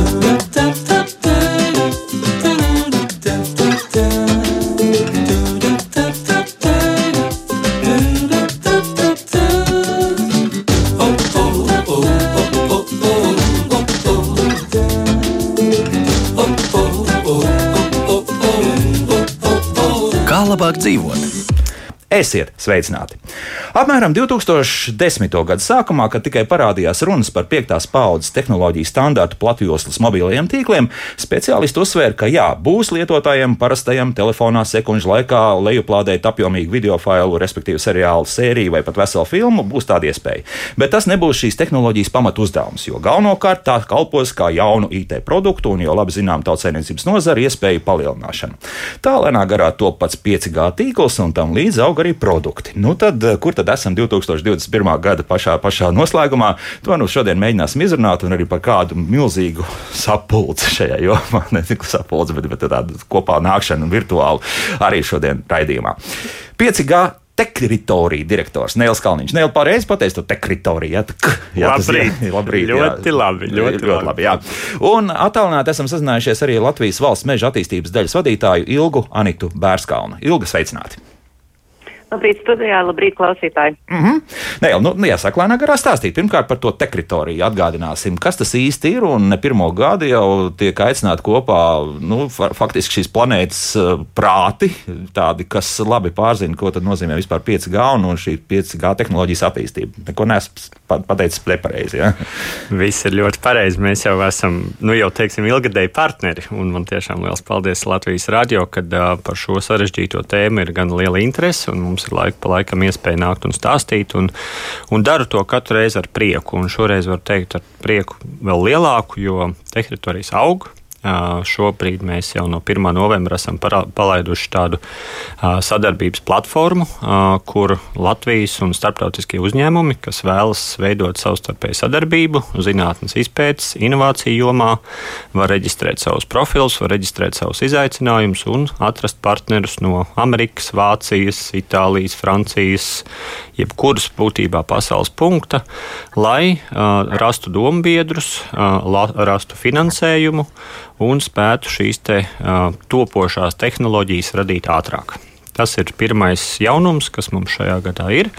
Kā sveicināti! Apmēram 2010. gada sākumā, kad tikai parādījās runas par piektās paudzes tehnoloģiju standartu platjoslas mobilajiem tīkliem, speciālisti uzsvēra, ka jā, būs lietotājiem parastajam telefonā sekundžu laikā lejuplādēt apjomīgu video failu, respektīvi seriālu sēriju vai pat veselu filmu, būs tāda iespēja. Bet tas nebūs šīs tehnoloģijas pamat uzdevums, jo galvenokārt tā kalpos kā jaunu IT produktu un jau labi zinām tautsēmniecības nozara iespēju palielināšanu. Tā lēnā garā top pats 5G tīkls un tam līdzi aug arī produkti. Nu tad, kur tad esam 2021. gada pašā, pašā noslēgumā? To nu šodien mēģināsim izrunāt un arī par kādu milzīgu sapulci šajā jomā. Ne tikai sapulci, bet, bet tādu kopā nākšanu virtuāli arī šodien raidījumā. 5G teritorija direktors Nēls Kalniņš. Nēl pareizi pateicis to teritoriju. Jā, tak, jā, labrīt. Tas, jā, labrīt ļoti jā. labi. Ļoti, ļoti labi. Jā. Un attālināti esam sazinājušies arī Latvijas valsts meža attīstības daļas vadītāju Ilgu Anitu Bērskalnu. Ilga sveicināti! Labrīt, studijā, labrīt, klausītāji. Mm -hmm. Nē, nu, nu, jāsaka, lēnā garā stāstīt. Pirmkārt, par to teritoriju atgādināsim, kas tas īsti ir. Un ne pirmo gadu jau tiek aicināti kopā nu, faktiski šīs planētas uh, prāti, tādi, kas labi pārzina, ko nozīmē vispār 5G un, šī 5G tehnoloģijas attīstība. Neko neesmu pateicis nepareizi. Ja? Viss ir ļoti pareizi. Mēs jau esam, nu jau teiksim, ilgadēji partneri. Un man tiešām liels paldies Latvijas radio, kad uh, par šo sarežģīto tēmu ir gan liela interese. Mums ir laika pa laikam iespēja nākt un stāstīt, un, un daru to katru reizi ar prieku. Un šoreiz varu teikt ar prieku vēl lielāku, jo teritorijas aug. Šobrīd mēs jau no 1. novembra esam palaiduši tādu sadarbības platformu, kur Latvijas un starptautiskie uzņēmumi, kas vēlas veidot savstarpēju sadarbību, zinātnes izpētes, inovāciju jomā, var reģistrēt savus profilus, var reģistrēt savus izaicinājumus un atrast partnerus no Amerikas, Vācijas, Itālijas, Francijas, jebkuras būtībā pasaules punkta, lai uh, rastu dombiedrus, uh, la, rastu finansējumu un spētu šīs te, uh, topošās tehnoloģijas radīt ātrāk. Tas ir pirmais jaunums, kas mums šajā gadā ir.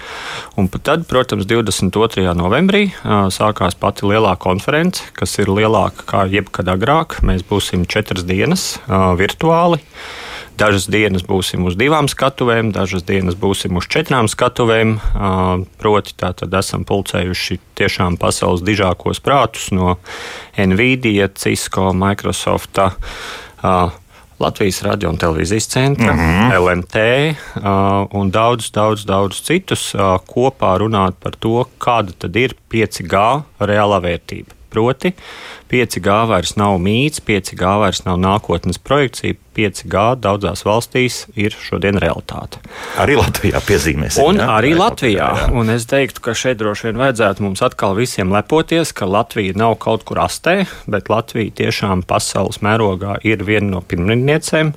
Un tad, protams, 22. novembrī sākās pati lielā konference, kas ir lielāka kā jebkad agrāk. Mēs būsim četras dienas virtuāli. Dažas dienas būsim uz divām skatuvēm, dažas dienas būsim uz četrām skatuvēm. Proti, tātad esam pulcējuši tiešām pasaules dižākos prātus no Nvidia, Cisco, Microsoft. Latvijas radio un televīzijas centra, mm -hmm. LMT uh, un daudz, daudz, daudz citus uh, kopā runāt par to, kāda tad ir 5G reālā vērtība. Proti, 5G vairs nav mīts, 5G vairs nav nākotnes projekcija. 5G daudzās valstīs ir šodien realitāte. Arī Latvijā piezīmēs. Un jā? arī Latvijā. Jā. Un es teiktu, ka šeit droši vien vajadzētu mums atkal visiem lepoties, ka Latvija nav kaut kur astē, bet Latvija tiešām pasaules mērogā ir viena no pirmrindniecēm.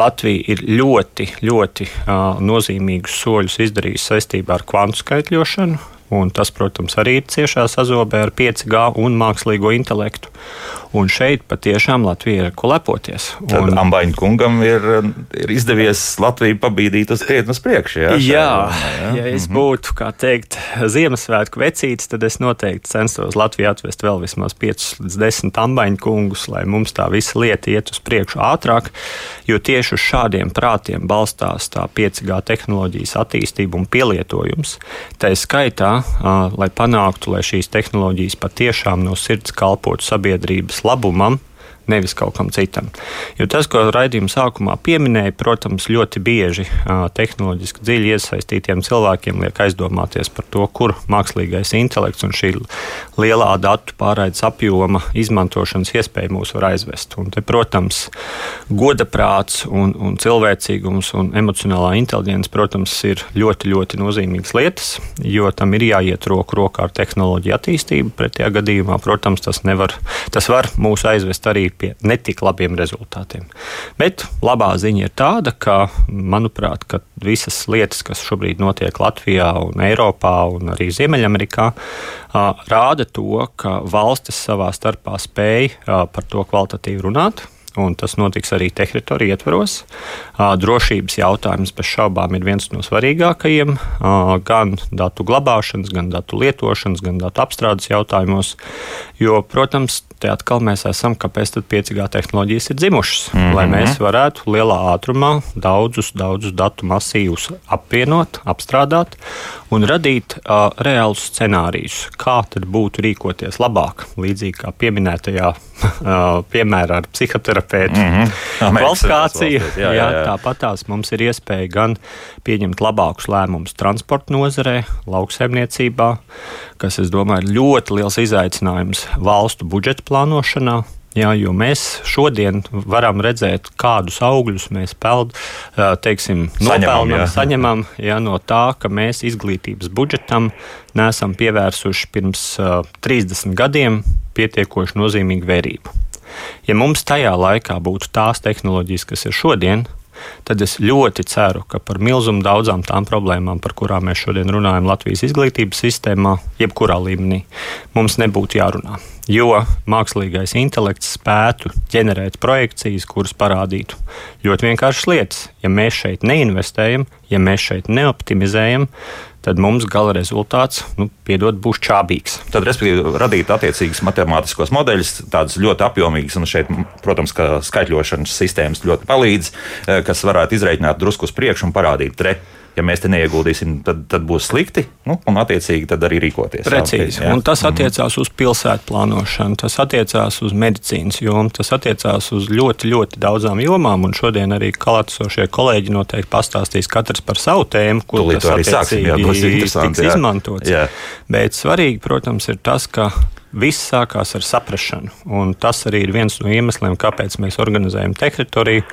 Latvija ir ļoti, ļoti uh, nozīmīgus soļus izdarījusi saistībā ar kvantu skaitļošanu. Un tas, protams, arī ir ciešā sazobē ar 5G un mākslīgo intelektu. Un šeit patiešām Latvija ir ko lepoties. Un... Ambaņa kungam ir, ir izdevies Latviju pabīdīt uz krietni uz priekšu. Jā, jā, jā, jā, ja es mhm. būtu, kā teikt, Ziemassvētku vecītis, tad es noteikti censtos Latviju atvest vēl vismaz 5 līdz 10 ambaņu kungus, lai mums tā visa lieta iet uz priekšu ātrāk, jo tieši uz šādiem prātiem balstās tā 5G tehnoloģijas attīstība un pielietojums. Tā ir skaitā, lai panāktu, lai šīs tehnoloģijas patiešām no sirds kalpotu sabiedrības labumam, nevis kaut kam citam. Jo tas, ko raidījuma sākumā pieminēja, protams, ļoti bieži tehnoloģiski dziļi iesaistītiem cilvēkiem liek aizdomāties par to, kur mākslīgais intelekts un šī lielā datu pārraides apjoma izmantošanas iespēja mūs var aizvest. Un te, protams, godaprāts un, un cilvēcīgums un emocionālā inteliģence, protams, ir ļoti, ļoti nozīmīgas lietas, jo tam ir jāiet roku rokā ar tehnoloģiju attīstību. Pretējā gadījumā, protams, tas, nevar, tas var mūs aizvest arī pie netik labiem rezultātiem. Bet labā ziņa ir tāda, ka, manuprāt, ka visas lietas, kas šobrīd notiek Latvijā un Eiropā un arī Ziemeļamerikā, rāda to, ka valstis savā starpā spēj par to kvalitatīvi runāt un tas notiks arī teritoriju ietvaros. Drošības jautājums bez šaubām ir viens no svarīgākajiem gan datu glabāšanas, gan datu lietošanas, gan datu apstrādes jautājumos. Jo, protams, te atkal mēs esam, kāpēc tad 5G tehnoloģijas ir dzimušas. Mm -hmm. Lai mēs varētu lielā ātrumā daudzus, daudzus datu masīvus apvienot, apstrādāt un radīt uh, reālus scenārijus, kā tad būtu rīkoties labāk. Līdzīgi kā pieminētajā uh, piemērā ar psihoterapeitu mm -hmm. kvalifikāciju. Jā, jā, jā. Tāpat tās mums ir iespēja gan pieņemt labākus lēmumus transporta nozarē, lauksaimniecībā, kas, es domāju, ir ļoti liels izaicinājums valstu budžeta plānošanā. Jā, jo mēs šodien varam redzēt, kādus augļus mēs peld, teiksim, nopelnam, saņemam, jā. saņemam jā, no tā, ka mēs izglītības budžetam nesam pievērsuši pirms uh, 30 gadiem pietiekoši nozīmīgu vērību. Ja mums tajā laikā būtu tās tehnoloģijas, kas ir šodien, tad es ļoti ceru, ka par milzumu daudzām tām problēmām, par kurām mēs šodien runājam Latvijas izglītības sistēmā, jebkurā līmenī, mums nebūtu jārunā. Jo mākslīgais intelekts spētu ģenerēt projekcijas, kuras parādītu ļoti vienkāršas lietas. Ja mēs šeit neinvestējam, ja mēs šeit neoptimizējam, tad mums gala rezultāts, nu, piedod, būs čābīgs. Tad, respektīvi, radīt attiecīgus matemātiskos modeļus, tādus ļoti apjomīgus, un šeit, protams, ka skaitļošanas sistēmas ļoti palīdz, eh, kas varētu izreikināt drusku uz priekšu un parādīt, re, ja mēs te neieguldīsim, tad, tad būs slikti, nu, un attiecīgi tad arī rīkoties. Precīzi. Jā. Un tas attiecās uz pilsētu plānošanu, tas attiecās uz medicīnas jomu, tas attiecās uz ļoti, ļoti daudzām jomām, un šodien arī klātesošie kolēģi noteikti pastāstīs katrs par savu tēmu, kur Tūlīt tas attiecīgi sāksim, jā, tiks jā. izmantots. Jā. Bet svarīgi, protams, ir tas, ka viss sākās ar saprāšanu. Tas arī ir viens no iemesliem, kāpēc mēs organizējam teritoriju,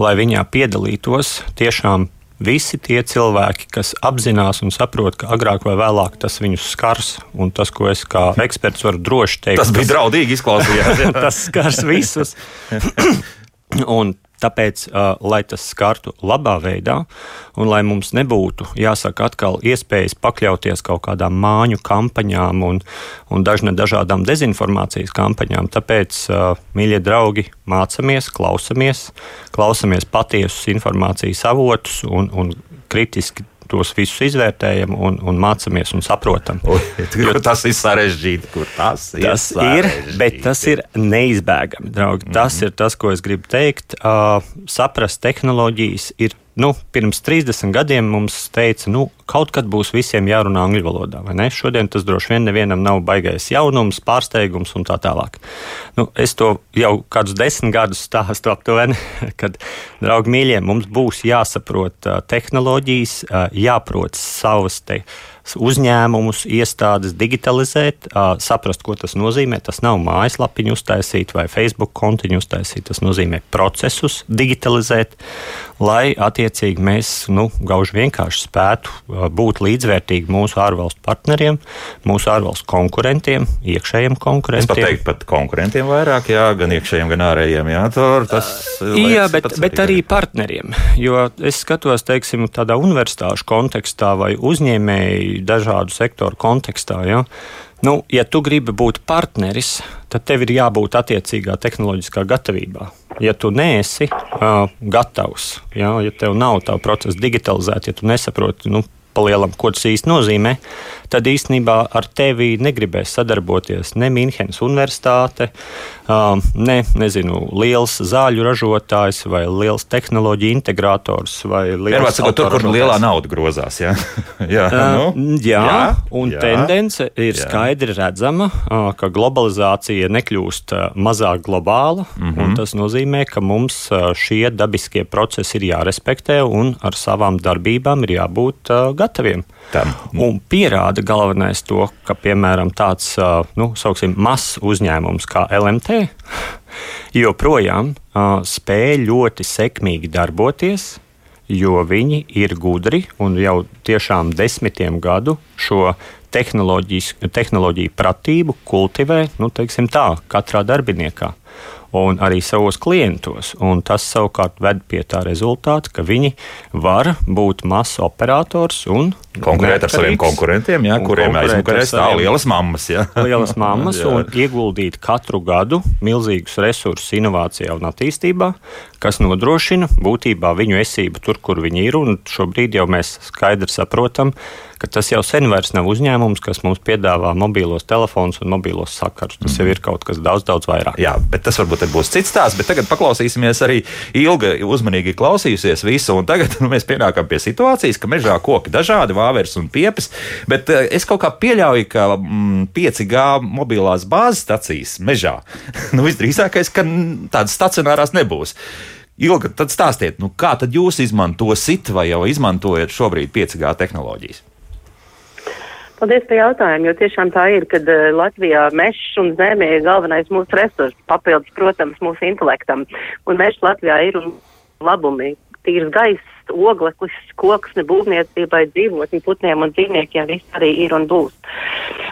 lai viņā piedalītos tiešām visi tie cilvēki, kas apzinās un saprot, ka agrāk vai vēlāk tas viņus skars, un tas, ko es kā eksperts varu droši teikt, tas bija tas, draudīgi izklausījās. tas skars visus. un Tāpēc, lai tas skartu labā veidā, un lai mums nebūtu jāsaka atkal iespējas pakļauties kaut kādām māņu kampaņām un, un dažne dažādām dezinformācijas kampaņām, tāpēc, mīļie draugi, mācāmies, klausamies, klausamies patiesus informācijas avotus un, un kritiski tos visus izvērtējam un, un mācāmies un saprotam. Ui, jo, tas ir sarežģīti, kur tas ir. Tas ir, bet tas ir neizbēgami, draugi. Mm -hmm. Tas ir tas, ko es gribu teikt. Uh, saprast tehnoloģijas ir nu, pirms 30 gadiem mums teica, nu, kaut kad būs visiem jārunā angļu valodā. Šodien tas droši vien nevienam nav baigais jaunums, pārsteigums un tā tālāk. Nu, es to jau kādus desmit gadus stāstu aptuveni, kad, draugi mīļie, mums būs jāsaprot tehnoloģijas, jāprot savas tehnoloģijas uzņēmumus, iestādes digitalizēt, saprast, ko tas nozīmē. Tas nav mājaslapiņu uztaisīt vai Facebook kontiņu uztaisīt. Tas nozīmē procesus digitalizēt, lai attiecīgi mēs nu, gauži vienkārši spētu būt līdzvērtīgi mūsu ārvalstu partneriem, mūsu ārvalstu konkurentiem, iekšējiem konkurentiem. Es pat teiktu, pat konkurentiem vairāk, jā, gan iekšējiem, gan ārējiem. Jā, tur, tas jā bet, bet arī partneriem. Jo es skatos, teiksim, tādā universitāšu kontekstā vai uzņēmēju dažādu sektoru kontekstā. Ja? Nu, ja tu gribi būt partneris, tad tev ir jābūt attiecīgā tehnoloģiskā gatavībā. Ja tu neesi uh, gatavs, ja, ja tev nav tā procesa digitalizēta, ja tu nesaproti, nu, palielam, ko tas īsti nozīmē, tad īstenībā ar tevi negribēs sadarboties ne Mīnhenes Universitāte, ne nezinu, liels zāļu ražotājs vai liels tehnoloģiju integrators. Vienmēr sakot, tur, kur lielā nauda grozās. Jā, jā, nu, jā, jā un jā, tendence ir jā. skaidri redzama, ka globalizācija nekļūst mazāk globāla. Mm -hmm. Tas nozīmē, ka mums šie dabiskie procesi ir jārespektē un ar savām darbībām ir jābūt gataviem. Tam. Un pierāda galvenais to, ka, piemēram, tāds nu, sauksim, mazs uzņēmums kā LMT joprojām spēj ļoti sekmīgi darboties, jo viņi ir gudri un jau tiešām desmitiem gadu šo tehnoloģiju pratību kultivē nu, tā, katrā darbiniekā. Un arī savos klientos. Un tas savukārt ved pie tā rezultāta, ka viņi var būt mazs operators un konkurēt ar saviem konkurentiem, jā, kuriem aizmugurē stāv lielas mammas. Jā. Lielas mammas un ieguldīt katru gadu milzīgus resursus inovācijā un attīstībā, kas nodrošina būtībā viņu esību tur, kur viņi ir. Šobrīd jau mēs skaidri saprotam, ka tas jau sen vairs nav uzņēmums, kas mums piedāvā mobilos telefonus un mobilos sakarus. Tas jau ir kaut kas daudz, daudz vairāk. Jā, bet tas varbūt būs cits stāsts. Bet tagad paklausīsimies arī ilgi, uzmanīgi klausījusies visu. Un tagad nu, mēs pienākam pie situācijas, ka mežā koki dažādi, vāveres un piepes. Bet uh, es kaut kā pieļauju, ka mm, 5G mobilās bāzes stacijas mežā nu, visdrīzākais, ka tādas stacionārās nebūs. Ilga, tad stāstiet, nu, kā tad jūs izmantosiet vai jau izmantojat šobrīd 5G tehnoloģijas? Paldies par jautājumu, jo tiešām tā ir, ka uh, Latvijā mežs un zeme ir galvenais mūsu resurs, papildus, protams, mūsu intelektam. Un mežs Latvijā ir un labumi, tīrs gaiss, ogleklis, koksne, būvniecībai, dzīvotņu putniem un dzīvniekiem viss arī ir un būs.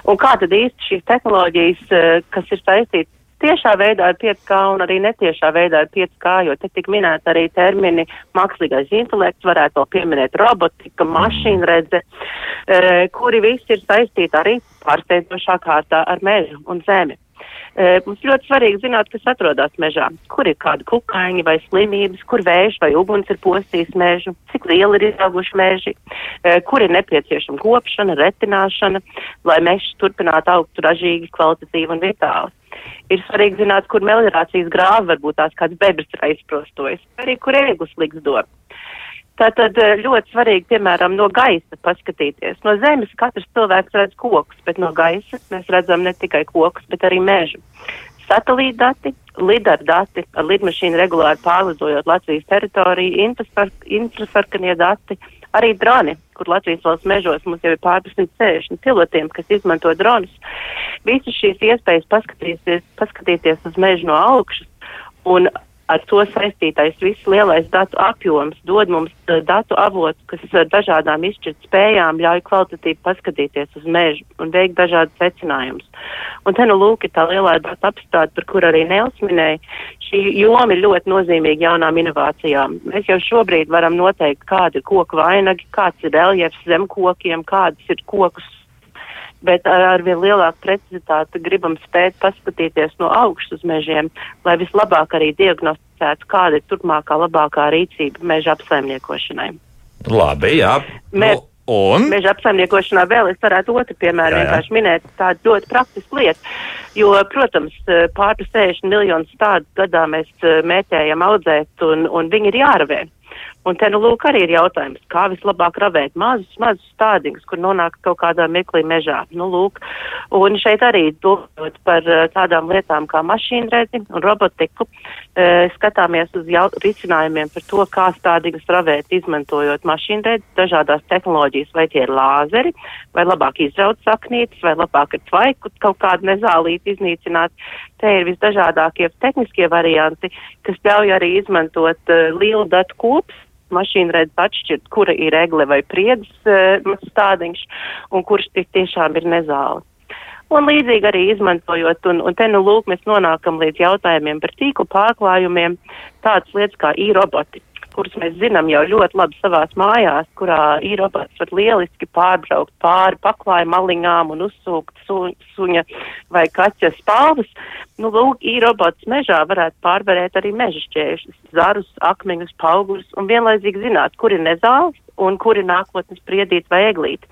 Un kā tad īsti šīs tehnoloģijas, uh, kas ir saistītas tiešā veidā ir 5K un arī netiešā veidā ir 5K, jo te tik minēt arī termini mākslīgais intelekts, varētu vēl pieminēt robotika, mašīnredze, e, kuri visi ir saistīti arī pārsteidzošā kārtā ar mežu un zemi. E, mums ļoti svarīgi zināt, kas atrodas mežā, kur ir kādi kukaiņi vai slimības, kur vējš vai uguns ir postījis mežu, cik lieli ir izauguši meži, e, kur ir nepieciešama kopšana, retināšana, lai mežs turpinātu augt ražīgi, kvalitatīvi un vitāli ir svarīgi zināt, kur meliorācijas grāva varbūt tās kāds bebrs ir aizprostojis, arī kur ēgus liks dot. Tātad eh, ļoti svarīgi, piemēram, no gaisa paskatīties. No zemes katrs cilvēks redz kokus, bet no gaisa mēs redzam ne tikai kokus, bet arī mežu. Satelīta dati, lidar dati, ar lidmašīnu regulāri pārlidojot Latvijas teritoriju, infrasarkanie dati, arī droni, kur Latvijas valsts mežos mums jau ir pār 160 pilotiem, kas izmanto dronus. Visas šīs iespējas paskatīties, paskatīties uz mežu no augšas un ar to saistītais viss lielais datu apjoms dod mums uh, datu avots, kas ar dažādām izšķirt spējām ļauj kvalitatīvi paskatīties uz mežu un veikt dažādas secinājumus. Un te nu lūk ir tā lielā datu apstrāde, par kur arī Nels minēja. Šī joma ir ļoti nozīmīga jaunām inovācijām. Mēs jau šobrīd varam noteikt, kāda ir koku vainagi, kāds ir reljefs zem kokiem, kādas ir kokus bet ar, ar vien lielāku precizitāti gribam spēt paskatīties no augšas uz mežiem, lai vislabāk arī diagnosticētu, kāda ir turpmākā labākā rīcība meža apsaimniekošanai. Labi, jā. Me nu. Un? Meža apsaimniekošanā vēl es varētu otru piemēru jā, jā. vienkārši minēt tādu ļoti praktisku lietu, jo, protams, pār 60 miljonus tādu gadā mēs mētējam audzēt un, un viņi ir jāravē. Un te nu lūk arī ir jautājums, kā vislabāk ravēt mazus, mazus stādiņus, kur nonāk kaut kādā meklī mežā. Nu lūk, un šeit arī domājot par uh, tādām lietām kā mašīnredi un robotiku, uh, skatāmies uz jau, risinājumiem par to, kā stādīgus ravēt, izmantojot mašīnredi, dažādās tehnoloģijas, vai tie ir lāzeri, vai labāk izraut saknītes, vai labāk ar tvaiku kaut kādu nezālīti iznīcināt. Te ir visdažādākie tehniskie varianti, kas ļauj arī izmantot uh, lielu datu kopus mašīna redz atšķirt, kura ir egle vai priedes uh, stādiņš un kurš tik tiešām ir nezāle. Un līdzīgi arī izmantojot, un, un te nu lūk, mēs nonākam līdz jautājumiem par tīklu pārklājumiem, tādas lietas kā e-roboti kurus mēs zinām jau ļoti labi savās mājās, kurā īrobots var lieliski pārbraukt pāri paklāju maliņām un uzsūkt su, suņa vai kaķa spalvas. Nu, lūk, īrobots mežā varētu pārvarēt arī meža šķēršļus, zarus, akmeņus, paugurus un vienlaicīgi zināt, kur ir nezāles un kuri nākotnes priedīt vai eglīt.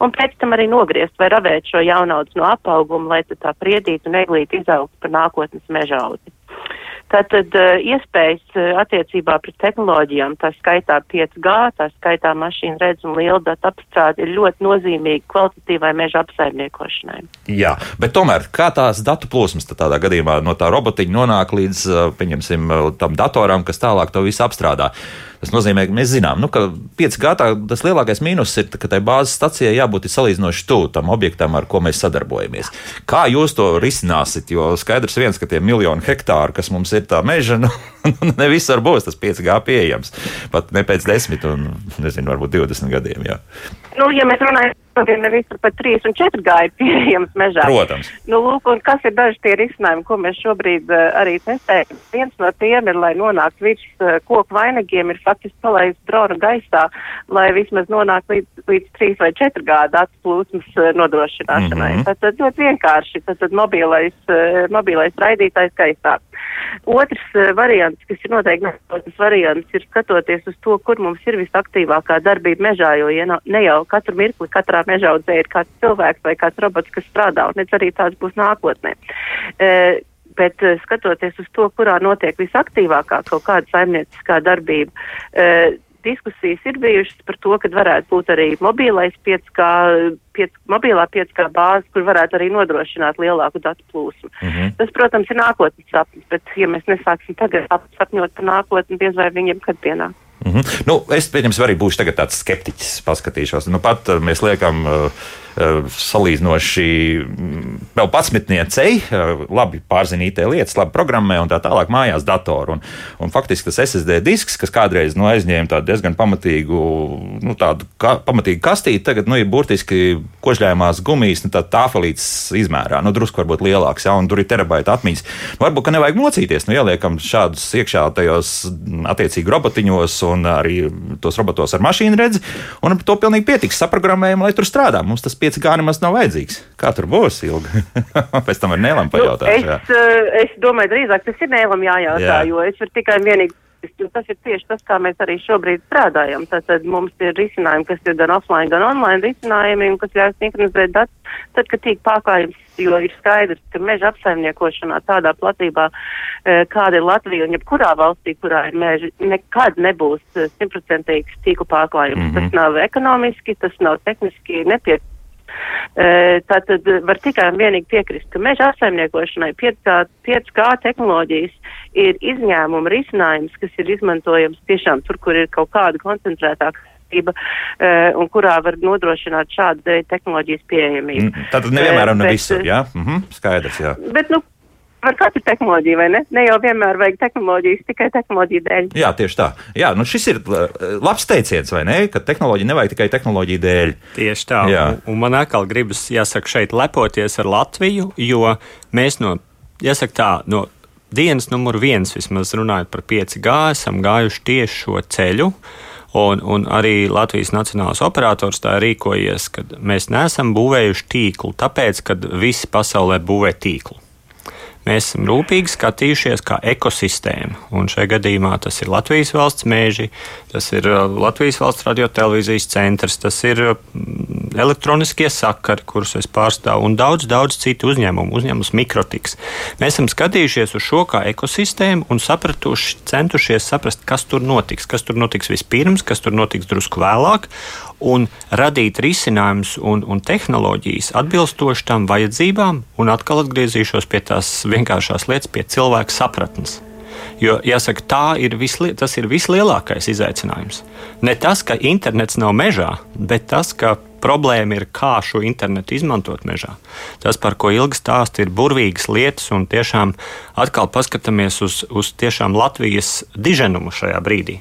Un pēc tam arī nogriezt vai ravēt šo jaunaudu no apauguma, lai tā priedīt un eglīt izaugtu par nākotnes mežaudi. Tātad uh, iespējas uh, attiecībā pret tehnoloģijām, tā skaitā 5G, tā skaitā mašīnu redz un liela datu apstrāde ir ļoti nozīmīga kvalitatīvai meža apsaimniekošanai. Jā, bet tomēr kā tās datu plūsmas tādā gadījumā no tā robotiņa nonāk līdz, pieņemsim, tam datoram, kas tālāk to visu apstrādā? Tas nozīmē, ka mēs zinām, nu, ka 5G tā, tas lielākais mīnus ir, ka tai bāzes stacijai jābūt salīdzinoši tuvu tam objektam, ar ko mēs sadarbojamies. Kā jūs to risināsiet? Jo skaidrs viens, ka tie miljoni hektāru, kas mums ir tā meža, nu, ne visur būs tas 5G pieejams. Pat ne pēc 10, un nezinu, varbūt 20 gadiem. Jā. Nu, ja mēs runājam šodien ne visur pat 3 un 4 gāja pieejams mežā. Protams. Nu, lūk, un kas ir daži tie risinājumi, ko mēs šobrīd uh, arī testējam? Viens no tiem ir, lai nonāktu virs uh, koku vainagiem, ir faktiski palaist dronu gaisā, lai vismaz nonāktu līdz, līdz 3 vai 4 gāda atplūsmas uh, nodrošināšanai. Mm -hmm. Tad ļoti vienkārši, tad, tad mobilais, uh, mobilais raidītājs gaisā. Otrs uh, variants, kas ir noteikti nākotnes variants, ir skatoties uz to, kur mums ir visaktīvākā darbība mežā, jo ja ne jau katru mirkli katrā mežaudzē ir kāds cilvēks vai kāds robots, kas strādā, un arī tāds būs nākotnē. Uh, bet uh, skatoties uz to, kurā notiek visaktīvākā kaut kāda saimnieciskā darbība, uh, diskusijas ir bijušas par to, ka varētu būt arī mobilais 5G, 5, mobilā 5G bāze, kur varētu arī nodrošināt lielāku datu plūsmu. Mm -hmm. Tas, protams, ir nākotnes sapnis, bet ja mēs nesāksim tagad sapņot par nākotni, diez vai viņiem kad pienāk. Mm -hmm. nu, es pieņemsim, arī būšu tāds skeptiķis, paskatīšos. Nu, pat mēs liekam. Uh, Eh, salīdzinoši mm, vēl patsmitniecei, eh, labi pārzina IT lietas, labi programmē un tā tālāk mājās datoru. Un, un faktiski tas SSD disks, kas kādreiz nu, aizņēma tādu diezgan pamatīgu, nu, tādu ka, pamatīgu kastīti, tagad nu, ir burtiski kožļājumās gumijas, nu, tā tāfelītes izmērā, nu, drusku varbūt lielāks, ja, un tur ir terabaita atmiņas. Nu, varbūt, ka nevajag mocīties, nu, ieliekam šādus iekšā tajos mm, attiecīgi robotiņos un arī tos robotos ar mašīnu redzi, un to pilnīgi pietiks saprogrammējumu, lai tur strādā. Mums tas 5G nemaz nav vajadzīgs. Kā tur būs ilgi? Pēc tam ir Nēlam pajautāt. Nu, es, uh, es domāju, drīzāk tas ir Nēlam jājautā, jā. jo es varu tikai vienīgi. Tas ir tieši tas, kā mēs arī šobrīd strādājam. Tātad mums ir risinājumi, kas ir gan offline, gan online risinājumi, un kas ļauj sinhronizēt datus, tad, kad tīk pārklājums, jo ir skaidrs, ka meža apsaimniekošanā tādā platībā, e, kāda ir Latvija un jebkurā valstī, kurā ir meži, nekad nebūs simtprocentīgs tīklu pārklājums. Mm -hmm. Tas nav ekonomiski, tas nav tehniski nepieciešams Tātad var tikai un vienīgi piekrist, ka meža apsaimniekošanai 5G, 5G tehnoloģijas ir izņēmuma risinājums, kas ir izmantojams tiešām tur, kur ir kaut kāda koncentrētāka un kurā var nodrošināt šādu tehnoloģijas pieejamību. Mm, tātad nevienmēr un ne visur, jā? Mhm, skaidrs, jā. Bet, nu, par katru tehnoloģiju, vai ne? Ne jau vienmēr vajag tehnoloģijas tikai tehnoloģiju dēļ. Jā, tieši tā. Jā, nu šis ir uh, labs teiciens, vai ne? Ka tehnoloģija nevajag tikai tehnoloģiju dēļ. Tieši tā. Jā. Un, un man atkal gribas, jāsaka, šeit lepoties ar Latviju, jo mēs no, jāsaka tā, no dienas numur viens, vismaz runājot par 5G, esam gājuši tieši šo ceļu. Un, un arī Latvijas Nacionālais operators tā rīkojies, ka mēs neesam būvējuši tīklu, tāpēc, ka visi pasaulē būvē tīklu. Mēs esam rūpīgi skatījušies kā ekosistēma. Un šajā gadījumā tas ir Latvijas valsts mēži, tas ir uh, Latvijas valsts radiotelevīzijas centrs, tas ir mm, elektroniskie sakari, kurus es pārstāvu, un daudz, daudz citu uzņēmumu, uzņēmums Mikrotiks. Mēs esam skatījušies uz šo kā ekosistēmu un sapratuši, centušies saprast, kas tur notiks, kas tur notiks vispirms, kas tur notiks drusku vēlāk, un radīt risinājumus un, un tehnoloģijas atbilstoši tam vajadzībām, un atkal atgriezīšos pie tās vienkāršās lietas, pie cilvēka sapratnes. Jo, jāsaka, tā ir visli, tas ir vislielākais izaicinājums. Ne tas, ka internets nav mežā, bet tas, ka problēma ir, kā šo internetu izmantot mežā. Tas, par ko ilgi stāst, ir burvīgas lietas, un tiešām atkal paskatāmies uz, uz Latvijas diženumu šajā brīdī.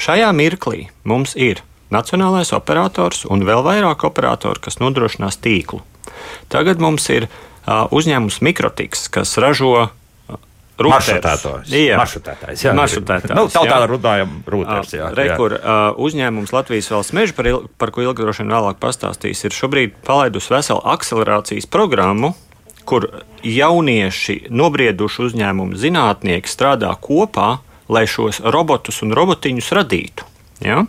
Šajā mirklī mums ir nacionālais operators un vēl vairāk operatoru, kas nodrošinās tīklu. Tagad mums ir uh, uzņēmums Mikrotiks, kas ražo Maršrutētājs. Jā, maršrutētājs. Jā, maršrutētājs. Nu, tā tā runājam, rūters. Jā, Rekur, uh, uzņēmums Latvijas valsts meža, par, il, par ko ilgi droši vien vēlāk pastāstīs, ir šobrīd palaidusi veselu akcelerācijas programmu, kur jaunieši, nobrieduši uzņēmumu zinātnieki strādā kopā, lai šos robotus un robotiņus radītu. Ja?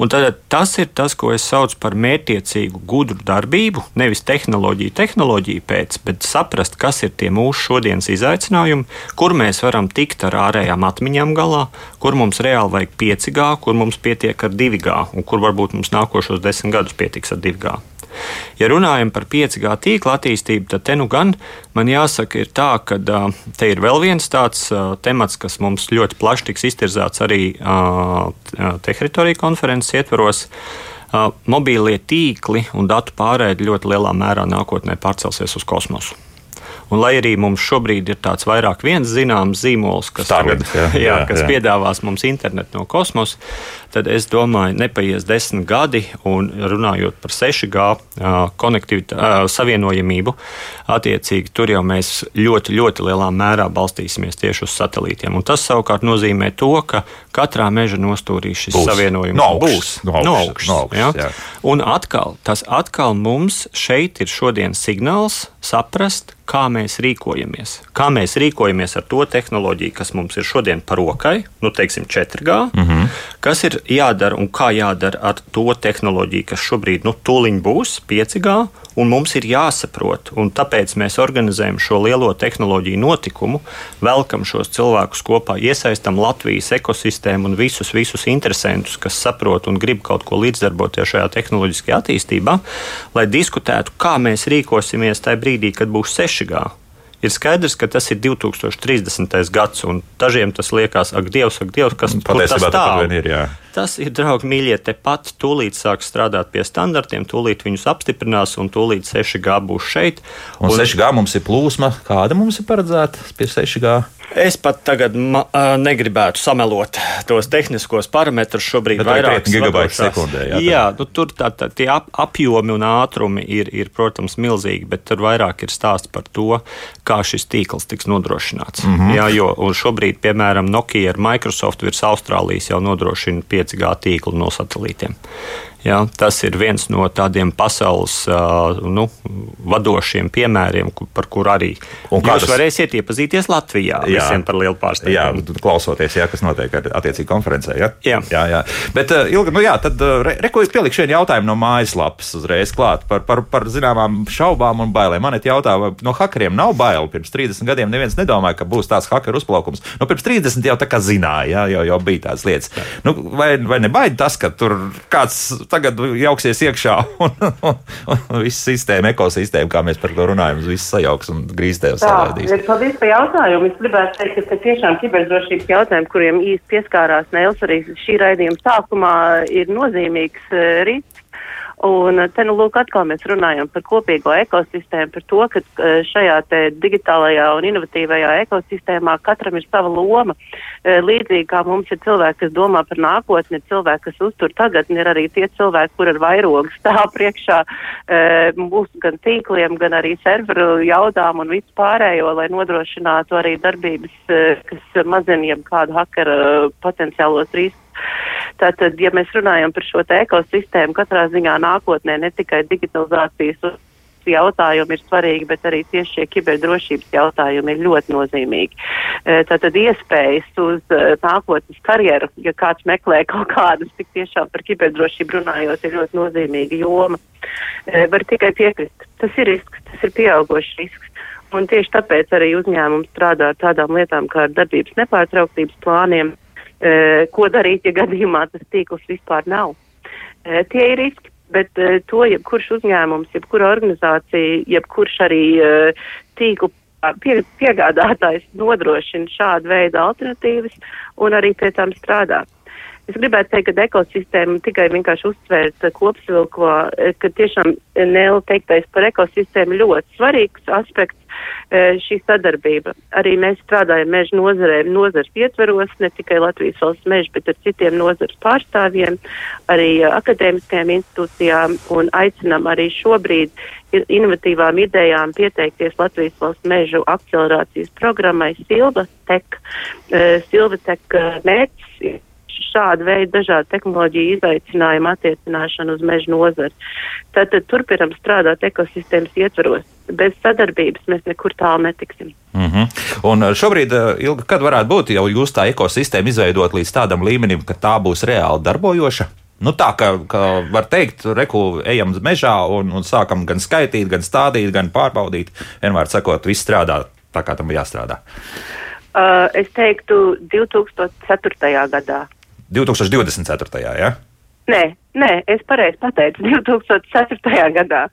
Un tad, tas ir tas, ko es saucu par mērķiecīgu, gudru darbību. Nevis tehnoloģiju, tehnoloģiju pēc, bet saprast, kas ir tie mūsu šodienas izaicinājumi, kur mēs varam tikt ar ārējām atmiņām galā, kur mums reāli vajag 5G, kur mums pietiek ar 2G, un kur varbūt mums nākošos desmit gadus pietiks ar 2G. Ja runājam par 5G tīkla attīstību, tad te nu gan man jāsaka, ir tā, ka te ir vēl viens tāds temats, kas mums ļoti plaši tiks iztirzāts arī teritorija konferences ietvaros. Mobīlie tīkli un datu pārēde ļoti lielā mērā nākotnē pārcelsies uz kosmosu. Un, lai arī mums šobrīd ir tāds vairāk viens zināms zīmols, kas, tagad, jā, jā, jā, kas jā. piedāvās mums internetu no kosmosa, tad es domāju, nepaies desmit gadi, un runājot par 6G konektivitāti, savienojamību, attiecīgi tur jau mēs ļoti, ļoti lielā mērā balstīsimies tieši uz satelītiem. Un tas savukārt nozīmē to, ka katrā meža nostūrī šis Būs. savienojums No augšas, būs no augšas, no augšas, ja? jā. Un atkal, tas atkal mums šeit ir šodien signāls saprast, kā mēs rīkojamies. Kā mēs rīkojamies ar to tehnoloģiju, kas mums ir šodien par rokai, nu, teiksim, 4G, mm -hmm. kas ir jādara un kā jādara ar to tehnoloģiju, kas šobrīd, nu, tūliņ būs 5G, un mums ir jāsaprot, tāpēc mēs organizējam šo lielo tehnoloģiju notikumu, velkam šos cilvēkus kopā, iesaistam Latvijas ekosistēmu un visus, visus interesantus, kas saprot un grib kaut ko līdzdarboties šajā tehnoloģiskajā attīstībā, lai diskutētu, kā mēs rīkosimies tajā brīdī, kad būs 6G. Ir skaidrs, ka tas ir 2030. gads, un dažiem tas liekas, ak, Dievs, ak, Dievs kas tas Patiesībā vien ir. Jā. Tas ir, draugi, mīļie, tepat tūlīt sāks strādāt pie standartiem, tūlīt viņus apstiprinās, un tūlīt 6G būs šeit. Un 6G mums ir plūsma. Kāda mums ir paredzēta pie 6G? Es pat tagad ma, negribētu samelot tos tehniskos parametrus. Šobrīd vai vairāk krietni gigabaiti sekundē, jā, jā nu, tur tā, tā, tie ap, apjomi un ātrumi ir, ir, protams, milzīgi, bet tur vairāk ir stāsts par to, kā šis tīkls tiks nodrošināts. Mm. -hmm. jā, jo šobrīd, piemēram, Nokia ar Microsoft virs Austrālijas jau nodrošina 5G tīklu no satelītiem. Jā, tas ir viens no tādiem pasaules nu, vadošiem piemēriem, par kur arī jūs tas- varēsiet iepazīties Latvijā. Jā. Visiem par lielu Jā, pārsteigumu. klausoties, jā, kas notiek ar attiecīgu konferencē. Ja? Jā. jā, jā. Bet, Ilga, nu jā, tad re, re, ko es pieliku šeit jautājumu no mājaslapas uzreiz klāt par, par, par zināmām šaubām un bailēm. Man ir jautā, vai no hakeriem nav bail. Pirms 30 gadiem neviens nedomāja, ka būs tāds hakeru uzplaukums. Nu, pirms 30 jau tā kā zināja, jā, jau, jau bija tādas lietas. Nu, vai, vai nebaida tas, ka tur kāds tagad jauksies iekšā un, un, un, un viss sistēma, ekosistēma, kā mēs par to runājam, viss sajauks un salaidīs? ir paldies par jautājumu. Es gribētu teikt, ka tiešām kiberdrošības jautājumi, kuriem īsti pieskārās Nēls arī šī raidījuma sākumā, ir nozīmīgs uh, risks. Un eh, te nu lūk atkal mēs runājam par kopīgo ekosistēmu, par to, ka eh, šajā te digitālajā un inovatīvajā ekosistēmā katram ir sava loma. Eh, Līdzīgi kā mums ir cilvēki, kas domā par nākotni, ir cilvēki, kas uztur tagadni, ir arī tie cilvēki, kur ar vairogu stāv priekšā mūsu gan tīkliem, gan arī serveru jaudām un visu pārējo, lai nodrošinātu arī darbības, kas mazina jebkādu hakera eh, potenciālos riskus. Tātad, ja mēs runājam par šo ekosistēmu, katrā ziņā nākotnē ne tikai digitalizācijas jautājumi ir svarīgi, bet arī tieši šie kiberdrošības jautājumi ir ļoti nozīmīgi. E, Tātad iespējas uz e, nākotnes karjeru, ja kāds meklē kaut kādas, tik tiešām par kiberdrošību runājot, ir ļoti nozīmīga joma. E, Var tikai piekrist. Tas ir risks, tas ir pieaugošs risks. Un tieši tāpēc arī uzņēmums strādā ar tādām lietām kā ar darbības nepārtrauktības plāniem, ko darīt, ja gadījumā tas tīkls vispār nav. Tie ir riski, bet to jebkurš uzņēmums, jebkura organizācija, jebkurš arī tīklu pie, piegādātājs nodrošina šādu veidu alternatīvas un arī pie tām strādā. Es gribētu teikt, ka ekosistēma tikai vienkārši uztvērt kopsvilko, e, ka tiešām Nēla teiktais par ekosistēmu ļoti svarīgs aspekts e, šī sadarbība. Arī mēs strādājam meža nozarē, nozars ietveros, ne tikai Latvijas valsts meža, bet ar citiem nozars pārstāvjiem, arī akadēmiskajām institūcijām un aicinam arī šobrīd inovatīvām idejām pieteikties Latvijas valsts mežu akcelerācijas programmai Silva Tek. E, Silva Tek e, mērķis šāda veida dažādu tehnoloģiju izaicinājumu attiecināšanu uz meža nozari. Tātad turpinam strādāt ekosistēmas ietvaros. Bez sadarbības mēs nekur tālu netiksim. Mm -hmm. Un uh, šobrīd, uh, Ilga, kad varētu būt jau jūs tā ekosistēma izveidot līdz tādam līmenim, ka tā būs reāli darbojoša? Nu, tā kā, kā var teikt, reku ejam mežā un, un sākam gan skaitīt, gan stādīt, gan pārbaudīt. Vienmēr sakot, viss strādā tā, kā tam jāstrādā. Uh, es teiktu 2004. gadā. 2024. Ja? Nē, nē, es pareizi pateicu 2004. gadā.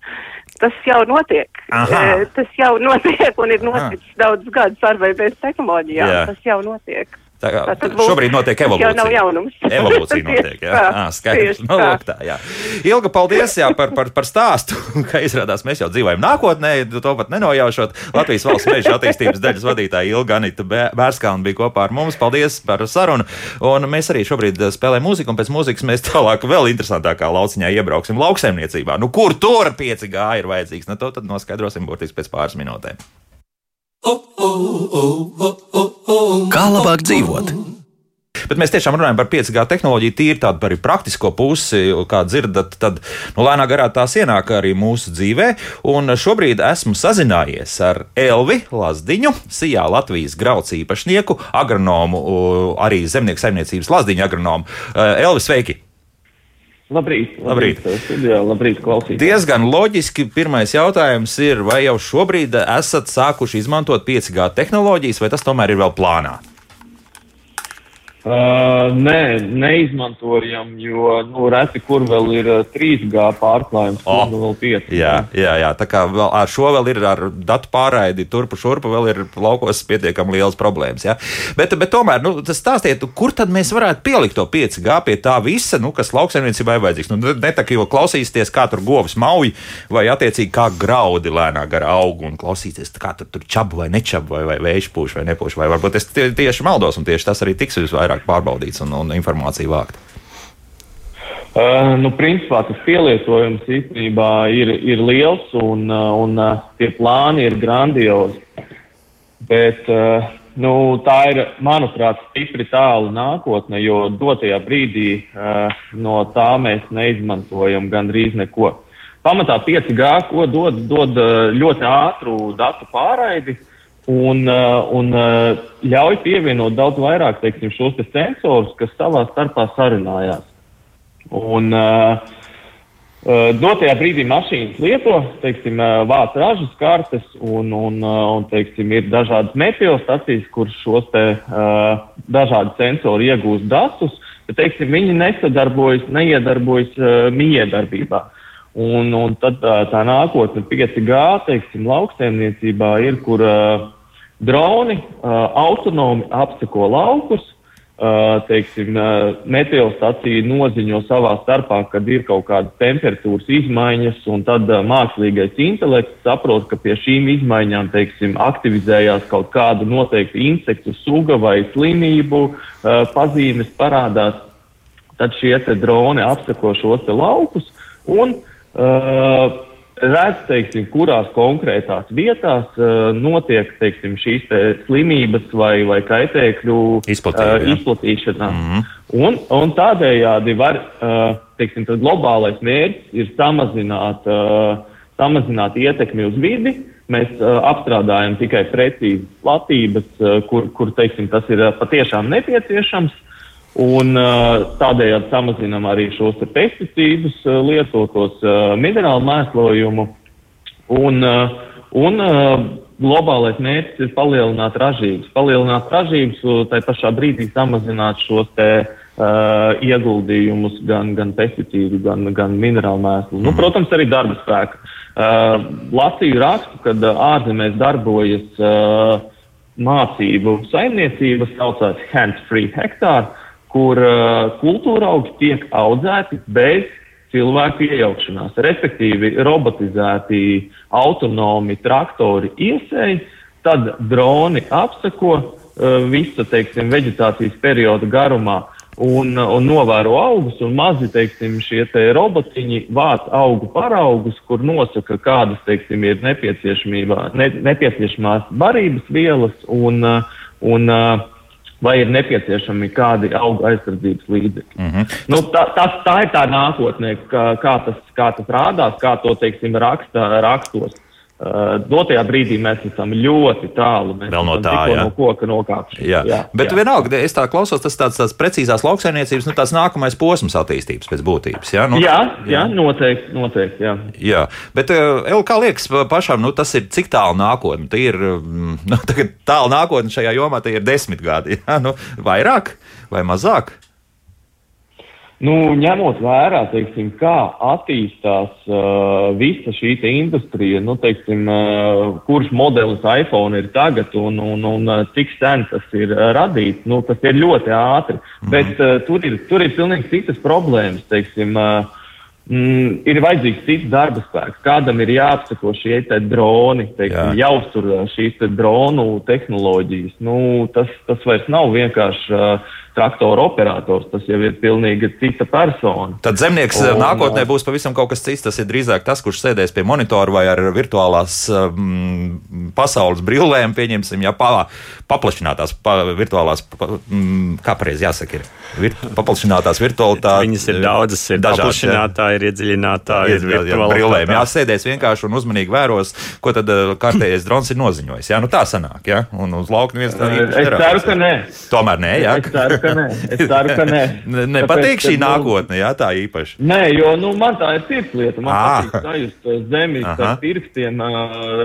Tas jau notiek. Aha. Tas jau notiek un ir noticis daudz gadus ar vai bez tehnoloģijām. Jā. Tas jau notiek. Tā kā lūk, šobrīd notiek tas jau evolūcija. nav jaunums. Evolūcija notiek, jā. tā, À, skaidrs. Nu, tā. lūk, tā, jā. Ilga, paldies jā, par, par, par stāstu, ka izrādās mēs jau dzīvojam nākotnē, to pat nenojaušot. Latvijas valsts meža attīstības daļas vadītāja Ilga Anita Bērskalna bija kopā ar mums. Paldies par sarunu. Un mēs arī šobrīd spēlējam mūziku, un pēc mūzikas mēs tālāk vēl interesantākā lauciņā iebrauksim lauksaimniecībā. Nu, kur tur 5G ir vajadzīgs? Nu, to tad noskaidrosim burtiski pēc pāris minūtēm. Kā labāk dzīvot? Bet mēs tiešām runājam par 5G tehnoloģiju, tīri tādu par praktisko pusi, kā dzirdat, tad nu, lēnā garā tās ienāk arī mūsu dzīvē. Un šobrīd esmu sazinājies ar Elvi Lazdiņu, Sijā Latvijas grauds īpašnieku, agronomu, arī zemnieku saimniecības Lazdiņu agronomu. Elvi, sveiki! Labrīt, labrīt. labrīt. Studijā, labrīt klausīt. Diezgan loģiski. Pirmais jautājums ir, vai jau šobrīd esat sākuši izmantot 5G tehnoloģijas, vai tas tomēr ir vēl plānā? Uh, nē, neizmantojam, jo nu, reti kur vēl ir uh, 3G pārklājums, Oh. oh. nu vēl 5. Jā, jā, jā, tā kā vēl ar šo vēl ir ar datu pārraidi, turpu šurpu vēl ir laukos pietiekami liels problēmas. Ja? Bet, bet tomēr, nu, tas stāstiet, kur tad mēs varētu pielikt to 5G pie tā visa, nu, kas lauksaimniecībai vajadzīgs. Nu, ne tā, ka jau klausīsieties, kā tur govs mauj, vai attiecīgi kā graudi lēnā garā aug un klausīties, kā tur, tur čabu vai nečabu, vai, vai vējš pūš vai nepūš. Vai varbūt es tie, tieši maldos, un tieši tas arī tiks visvairāk pārbaudīts un, un informācija vākt. Uh, nu, principā tas pielietojums īstenībā ir, ir liels un, uh, un uh, tie plāni ir grandiozi. Bet uh, nu, tā ir, manuprāt, stipri tālu nākotne, jo dotajā brīdī uh, no tā mēs neizmantojam gandrīz neko. Pamatā 5G, ko dod, dod uh, ļoti ātru datu pārraidi uh, un uh, ļauj pievienot daudz vairāk teiksim, šos te sensorus, kas savā starpā sarunājās. Un, uh, uh, dotajā brīdī mašīnas lieto, teiksim, uh, vāc ražas kartes un, un, uh, un teiksim, ir dažādas meteostacijas, kur šos te uh, dažādi sensori iegūst datus, bet teiksim, viņi nesadarbojas, neiedarbojas uh, miedarbībā. Un, un tad uh, tā nākotne 5G, teiksim, lauksaimniecībā ir, kur uh, droni autonomi apseko laukus, teiksim, meteostacija noziņo savā starpā, kad ir kaut kādas temperatūras izmaiņas, un tad mākslīgais intelekts saprot, ka pie šīm izmaiņām, teiksim, aktivizējās kaut kāda noteikta insektu suga vai slimību pazīmes parādās. Tad šie droni apseko šos laukus un uh, redz, teiksim, kurās konkrētās vietās uh, notiek teiksim, šīs te slimības vai, vai kaitēkļu Izplatība, jā. izplatīšanās. Mm -hmm. un, un tādējādi var, uh, teiksim, globālais mērķis ir samazināt, uh, samazināt ietekmi uz vidi. Mēs uh, apstrādājam tikai precīzas platības, uh, kur, kur teiksim, tas ir uh, patiešām nepieciešams. Un tādējādi samazinām arī šos pesticīdus, lietotos minerālu mēslojumu. Un, un globālais mērķis ir palielināt ražības. Palielināt ražības, tai pašā brīdī samazināt šos te uh, ieguldījumus gan, gan pesticīdu, gan, gan minerālu mēslu. Nu, protams, arī darba spēku. Uh, Latviju rakstu, kad ārzemēs darbojas uh, mācību saimniecības, saucās hands-free hektāri, kur uh, kultūra augi tiek audzēti bez cilvēku iejaukšanās. Respektīvi, robotizēti autonomi traktori iesēji, tad droni apseko uh, visu, teiksim, veģetācijas perioda garumā un, un novēro augus, un mazi, teiksim, šie te robotiņi vāc augu paraugus, kur nosaka, kādas, teiksim, ir ne, nepieciešamās barības vielas un, uh, un uh, vai ir nepieciešami kādi auga aizsardzības līdzekļi. Mm -hmm. nu, tā, tas, tā ir tā nākotnē, kā, kā, tas, kā tas rādās, kā to teiksim, raksta, rakstos. Uh, dotajā brīdī mēs esam ļoti tālu. Mēs Vēl no tā, jā. no koka nokāpši. Jā. Jā, bet jā. vienalga, es tā klausos, tas tāds, tāds precīzās lauksaimniecības, nu, tāds nākamais posms attīstības pēc būtības. Jā, nu, jā, jā, noteikti. noteikti jā. jā. Bet, El, kā liekas pašam, nu, tas ir cik tālu nākotne? Tā ir mm, nu, tālu nākotne šajā jomā, tie ir desmit gadi. Jā, nu, vairāk vai mazāk? Nu, ņemot vērā, teiksim, kā attīstās uh, visa šī industrija, nu, teiksim, uh, kurš modelis iPhone ir tagad un, un, un uh, cik sen tas ir uh, radīts, nu, tas ir ļoti ātri. Mm. Bet uh, tur, ir, tur ir pilnīgi citas problēmas. Teiksim, uh, mm, ir vajadzīgs cits darba spēks. Kādam ir jāapsako šie droni, teiksim, Jā. jāuztur šīs te dronu tehnoloģijas. Nu, tas, tas vairs nav vienkārši. Uh, traktora operators. Tas jau ir pilnīgi cita persona. Tad zemnieks un, nākotnē būs pavisam kaut kas cits. Tas ir drīzāk tas, kurš sēdēs pie monitora vai ar virtuālās um, pasaules brillēm, pieņemsim, ja pa, paplašinātās pa, virtuālās, pa, um, kā pareizi jāsaka, ir vir, paplašinātās virtualitātes. Viņas ir daudzas, ir paplašinātāji, ir iedziļinātāji, ir virtuālās. Brillēm, jā, sēdēs vienkārši un uzmanīgi vēros, ko tad uh, kārtējais drons ir noziņojis. Jā, nu tā sanāk, jā, un uz lauka neviens tā īsti. Es ceru, ka nē. Tomēr nē, jā. Es ceru, ka nē. Es ceru, ka nē. Nepatīk šī nākotne, jā, tā īpaši. Nē, jo nu, man tā ir sirdslieta. Man à. patīk sajust zemi ar pirkstiem,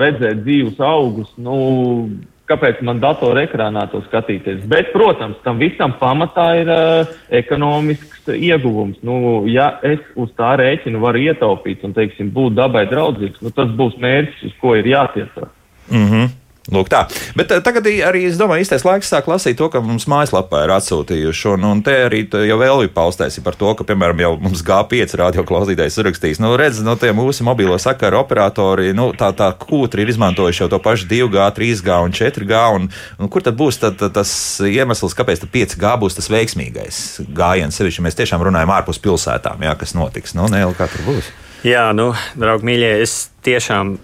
redzēt dzīvus augus. Nu, kāpēc man datorā ekrānā to skatīties. Bet, protams, tam visam pamatā ir uh, ekonomisks ieguvums. Nu, ja es uz tā rēķinu varu ietaupīt un, teiksim, būt dabai draudzīgs, nu, tas būs mērķis, uz ko ir jātiecās. Mm -hmm. Lūk, tā. Bet uh, tagad arī, es domāju, īstais laiks sāk lasīt to, ka mums mājaslapā ir atsūtījuši. Un, un te arī jau vēl ir paustēsi par to, ka, piemēram, jau mums G5 radioklausītājs rakstījis, nu, redz, no nu, tie mūsu mobilo sakaru operatori, nu, tā, tā kūtri ir izmantojuši jau to pašu 2G, 3G un 4G. Un, un kur tad būs tad tas iemesls, kāpēc 5G būs tas veiksmīgais gājiens? Sevišķi mēs tiešām runājam ārpus pilsētām, jā, kas notiks. Nu, nē, kā tur būs? Jā, nu, draugi mīļie, es tiešām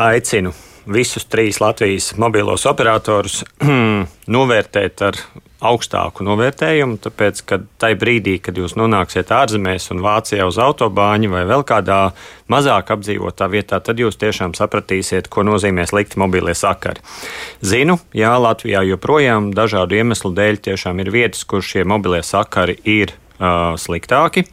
aicinu visus trīs Latvijas mobilos operatorus novērtēt ar augstāku novērtējumu, tāpēc, ka tajā brīdī, kad jūs nonāksiet ārzemēs un Vācijā uz autobāņu vai vēl kādā mazāk apdzīvotā vietā, tad jūs tiešām sapratīsiet, ko nozīmē slikti mobilie sakari. Zinu, jā, Latvijā joprojām dažādu iemeslu dēļ tiešām ir vietas, kur šie mobilie sakari ir uh, sliktāki.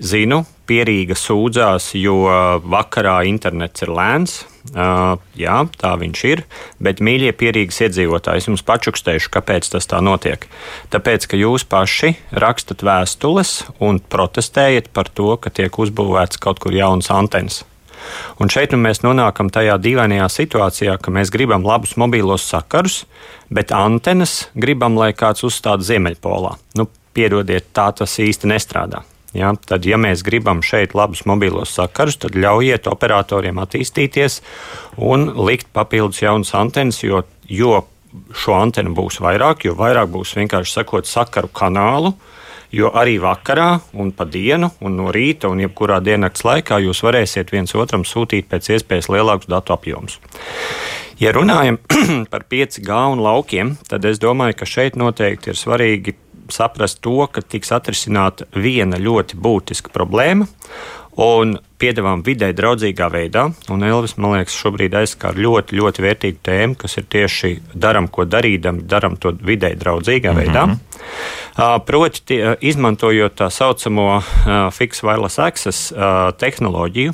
Zinu, pierīga sūdzās, jo vakarā internets ir lēns Uh, jā, tā viņš ir, bet mīļie pierīgas iedzīvotāji, es jums pačukstēšu, kāpēc tas tā notiek. Tāpēc, ka jūs paši rakstat vēstules un protestējat par to, ka tiek uzbūvēts kaut kur jauns antenas. Un šeit nu mēs nonākam tajā dīvainajā situācijā, ka mēs gribam labus mobīlos sakarus, bet antenas gribam, lai kāds uzstāda Ziemeļpolā. Nu, piedodiet, tā tas īsti nestrādā. Ja, tad, ja mēs gribam šeit labus mobilos sakarus, tad ļaujiet operatoriem attīstīties un likt papildus jaunas antenas, jo, jo šo antenu būs vairāk, jo vairāk būs vienkārši sakot sakaru kanālu. Jo arī vakarā, un pa dienu, un no rīta, un jebkurā diennakts laikā jūs varēsiet viens otram sūtīt pēc iespējas lielākus datu apjomus. Ja runājam par 5G un laukiem, tad es domāju, ka šeit noteikti ir svarīgi saprast to, ka tiks atrisināta viena ļoti būtiska problēma. Un piedāvājam vidē draudzīgā veidā, un Elvis, man liekas, šobrīd aizskar ļoti, ļoti vērtīgu tēmu, kas ir tieši darām, ko darīdam, darām to vidē draudzīgā mm -hmm. veidā. Uh, proti, tie, izmantojot tā saucamo uh, fixed wireless access uh, tehnoloģiju,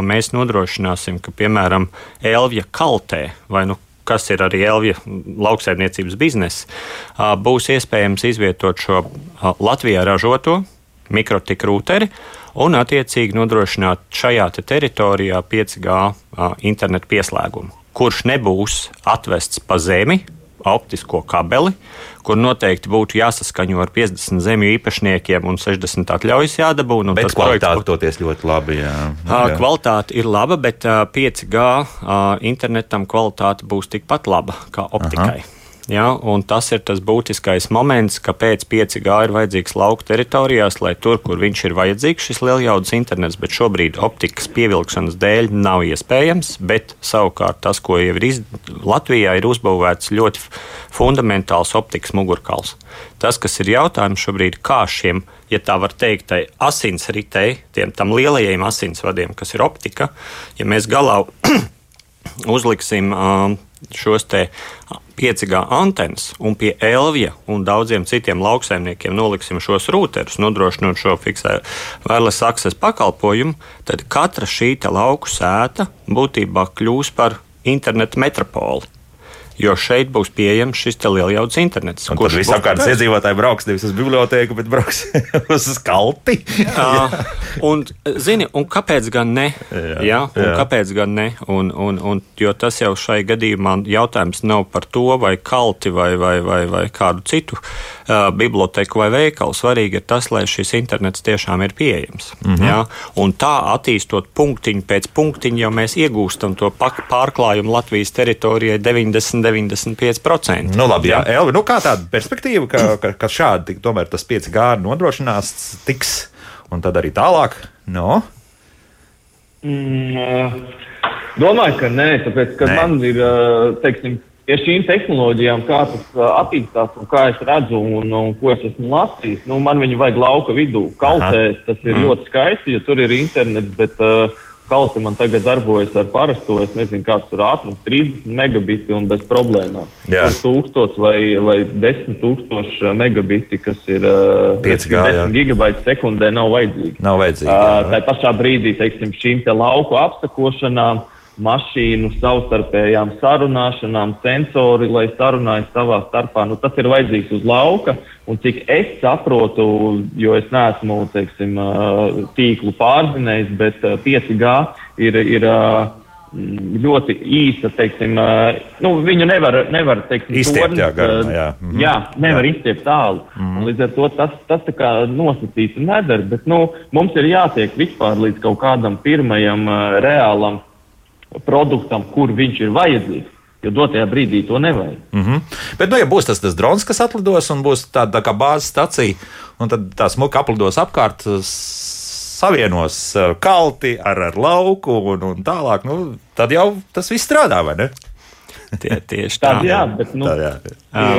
mēs nodrošināsim, ka, piemēram, Elvija kaltē vai nu kas ir arī Elvija lauksaimniecības biznesa, būs iespējams izvietot šo Latvijā ražoto mikrotika rūteri un attiecīgi nodrošināt šajā te teritorijā 5G internetu pieslēgumu, kurš nebūs atvests pa zemi, optisko kabeli, kur noteikti būtu jāsaskaņo ar 50 zemju īpašniekiem un 60 atļaujas jādabū. Bet kvalitāte toties ļoti labi. Jā. Jā. Kvalitāte ir laba, bet 5G internetam kvalitāte būs tikpat laba kā optikai. Aha. Ja, tas ir tas būtiskais moments, kāpēc 5G ir vajadzīgs lauka teritorijās, lai tur, kur viņš ir vajadzīgs, šis lieljaudas internets, bet šobrīd optikas pievilkšanas dēļ nav iespējams. Bet savukārt tas, ko jau ir izdarīts Latvijā, ir uzbūvēts ļoti fundamentāls optikas mugurkauls. Tas, kas ir jautājums šobrīd, kā šiem, ja tā var teikt, tai asinsritei, tiem tam lielajiem asinsvadiem, kas ir optika, ja mēs galā uzliksim. Uh, šos 5G antenas un pie Elvija un daudziem citiem lauksaimniekiem noliksim šos rūterus, nodrošinot šo fiksē wireless access pakalpojumu, tad katra šī lauku sēta būtībā kļūs par internetu metropoli. Jo šeit būs pieejams šis lielajaudas internets. Un kurš visapkārt iedzīvotāji brauks nevis uz bibliotēku, bet brauks uz skalti. jā, un, zini, un kāpēc gan ne? Jā, jā, un jā. kāpēc gan ne? Un, un, un, jo tas jau šai gadījumā jautājums nav par to, vai kalti vai, vai, vai, vai kādu citu uh, biblioteku vai veikalu. Svarīgi ir tas, lai šis internets tiešām ir pieejams. Mm -hmm. jā? Un tā attīstot punktiņu pēc punktiņa, jau mēs iegūstam to pārklājumu Latvijas teritorijai 90-95%. Nu, labi, jā, Elvi, nu kā tāda perspektīva, ka, ka, ka šādi tomēr tas 5G nodrošinās tiks un tad arī tālāk? No? Mm, domāju, ka nē, tāpēc, ka nē. man ir, teiksim, ja šīm tehnoloģijām, kā tas attīstās un kā es redzu un, un ko es esmu lasījis, nu, man viņi vajag lauka vidū. Kaltēs tas ir mm. ļoti skaisti, jo tur ir internets, bet uh, Kalti man tagad darbojas ar parasto, es nezinu, kāds tur ātrums, 30 megabiti un bez problēmām. Jā. 1000 vai, vai 10 tūkstoši megabiti, kas ir uh, 5G, 10 gigabaiti sekundē, nav vajadzīgi. Nav vajadzīgi. Uh, tā pašā brīdī, teiksim, šīm te lauku apsakošanām mašīnu savstarpējām sarunāšanām, sensori, lai sarunājas savā starpā. Nu, tas ir vajadzīgs uz lauka. Un cik es saprotu, jo es neesmu teiksim, tīklu pārzinējis, bet 5G ir, ir ļoti īsa. Teiksim, nu, viņu nevar, nevar teiksim, izstiept, jā, garumā, jā. Mhm. jā, nevar jā. izstiept tālu. Mhm. Līdz ar to tas, tas nosacīts un nedara. Bet nu, mums ir jātiek vispār līdz kaut kādam pirmajam reālam produktam, kur viņš ir vajadzīgs. Jo dotajā brīdī to nevajag. Mm -hmm. Bet, nu, ja būs tas, tas drons, kas atlidos un būs tāda tā kā bāzes stacija, un tad tā smuka aplidos apkārt, savienos kalti ar, ar lauku un, un tālāk, nu, tad jau tas viss strādā, vai ne? Tie, tieši tā. Tad, jā, bet nu, tā jā.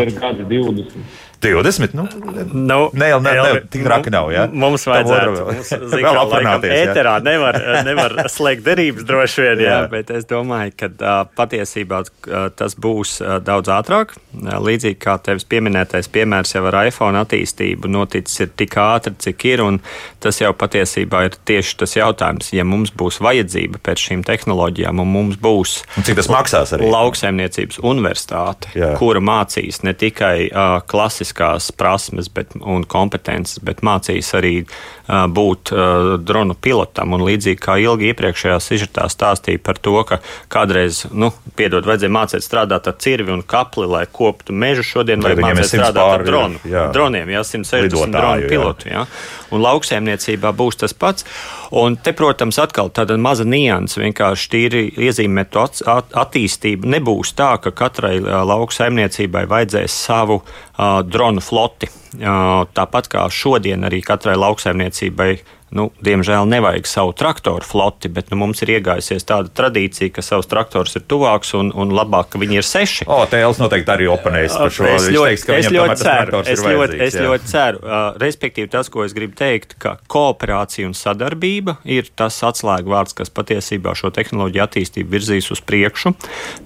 ir gadi 20. 20. Nu, nu, ne, ne, ne, ne, tik traki nav. Ja? Mums vajadzētu mums, zin, vēl aprunāties. Ēterā nevar, nevar slēgt derības droši vien, jā. Jā, bet es domāju, ka uh, patiesībā uh, tas būs uh, daudz ātrāk. Līdzīgi kā tevis pieminētais piemērs jau ar iPhone attīstību noticis ir tik ātri, cik ir, un tas jau patiesībā ir tieši tas jautājums. Ja mums būs vajadzība pēc šīm tehnoloģijām, un mums būs un cik tas maksās arī? Lauksaimniecības universitāte, jā. kura mācīs ne tikai uh, klasiski tehniskās prasmes bet, un kompetences, bet mācīs arī uh, būt uh, dronu pilotam. Un līdzīgi kā ilgi iepriekšējā sižetā stāstīja par to, ka kādreiz, nu, piedod, vajadzēja mācīt strādāt ar cirvi un kapli, lai koptu mežu. Šodien vajag mācīt strādāt pāri, ar dronu, jā. droniem, jā, 160 Lidotāju, dronu pilotu. Jā. Un lauksēmniecībā būs tas pats. Un te, protams, atkal tāda maza nianses, vienkārši tīri iezīmētu at, at, attīstību. Nebūs tā, ka katrai lauksaimniecībai vajadzēs savu uh, dronu floti. Tāpat kā šodien arī katrai lauksaimniecībai nu, diemžēl nevajag savu traktoru floti, bet nu, mums ir iegājusies tāda tradīcija, ka savs traktors ir tuvāks un, un labāk, ka viņi ir seši. O, Tēls noteikti arī oponēs par šo. Es ļoti, teiks, es ļoti ceru, es ļoti, es jā. ļoti ceru. Respektīvi, tas, ko es gribu teikt, ka kooperācija un sadarbība ir tas atslēgvārds, kas patiesībā šo tehnoloģiju attīstību virzīs uz priekšu.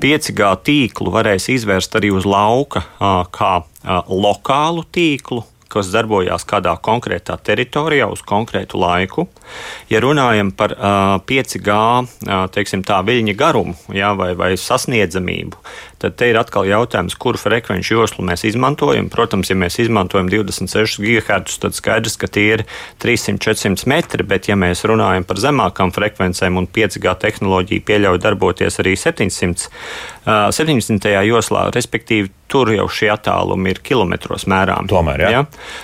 5G tīklu varēs izvērst arī uz lauka kā lokālu tīklu, kas darbojās kādā konkrētā teritorijā uz konkrētu laiku. Ja runājam par uh, 5G uh, teiksim, tā, viļņa garumu jā, vai, vai sasniedzamību, tad te ir atkal jautājums, kuru frekvenču joslu mēs izmantojam. Protams, ja mēs izmantojam 26 GHz, tad skaidrs, ka tie ir 300-400 metri, bet ja mēs runājam par zemākām frekvencēm un 5G tehnoloģija pieļauj darboties arī 700, uh, 700. joslā, respektīvi tur jau šie attālumi ir kilometros mērām. Tomēr, jā. Ja?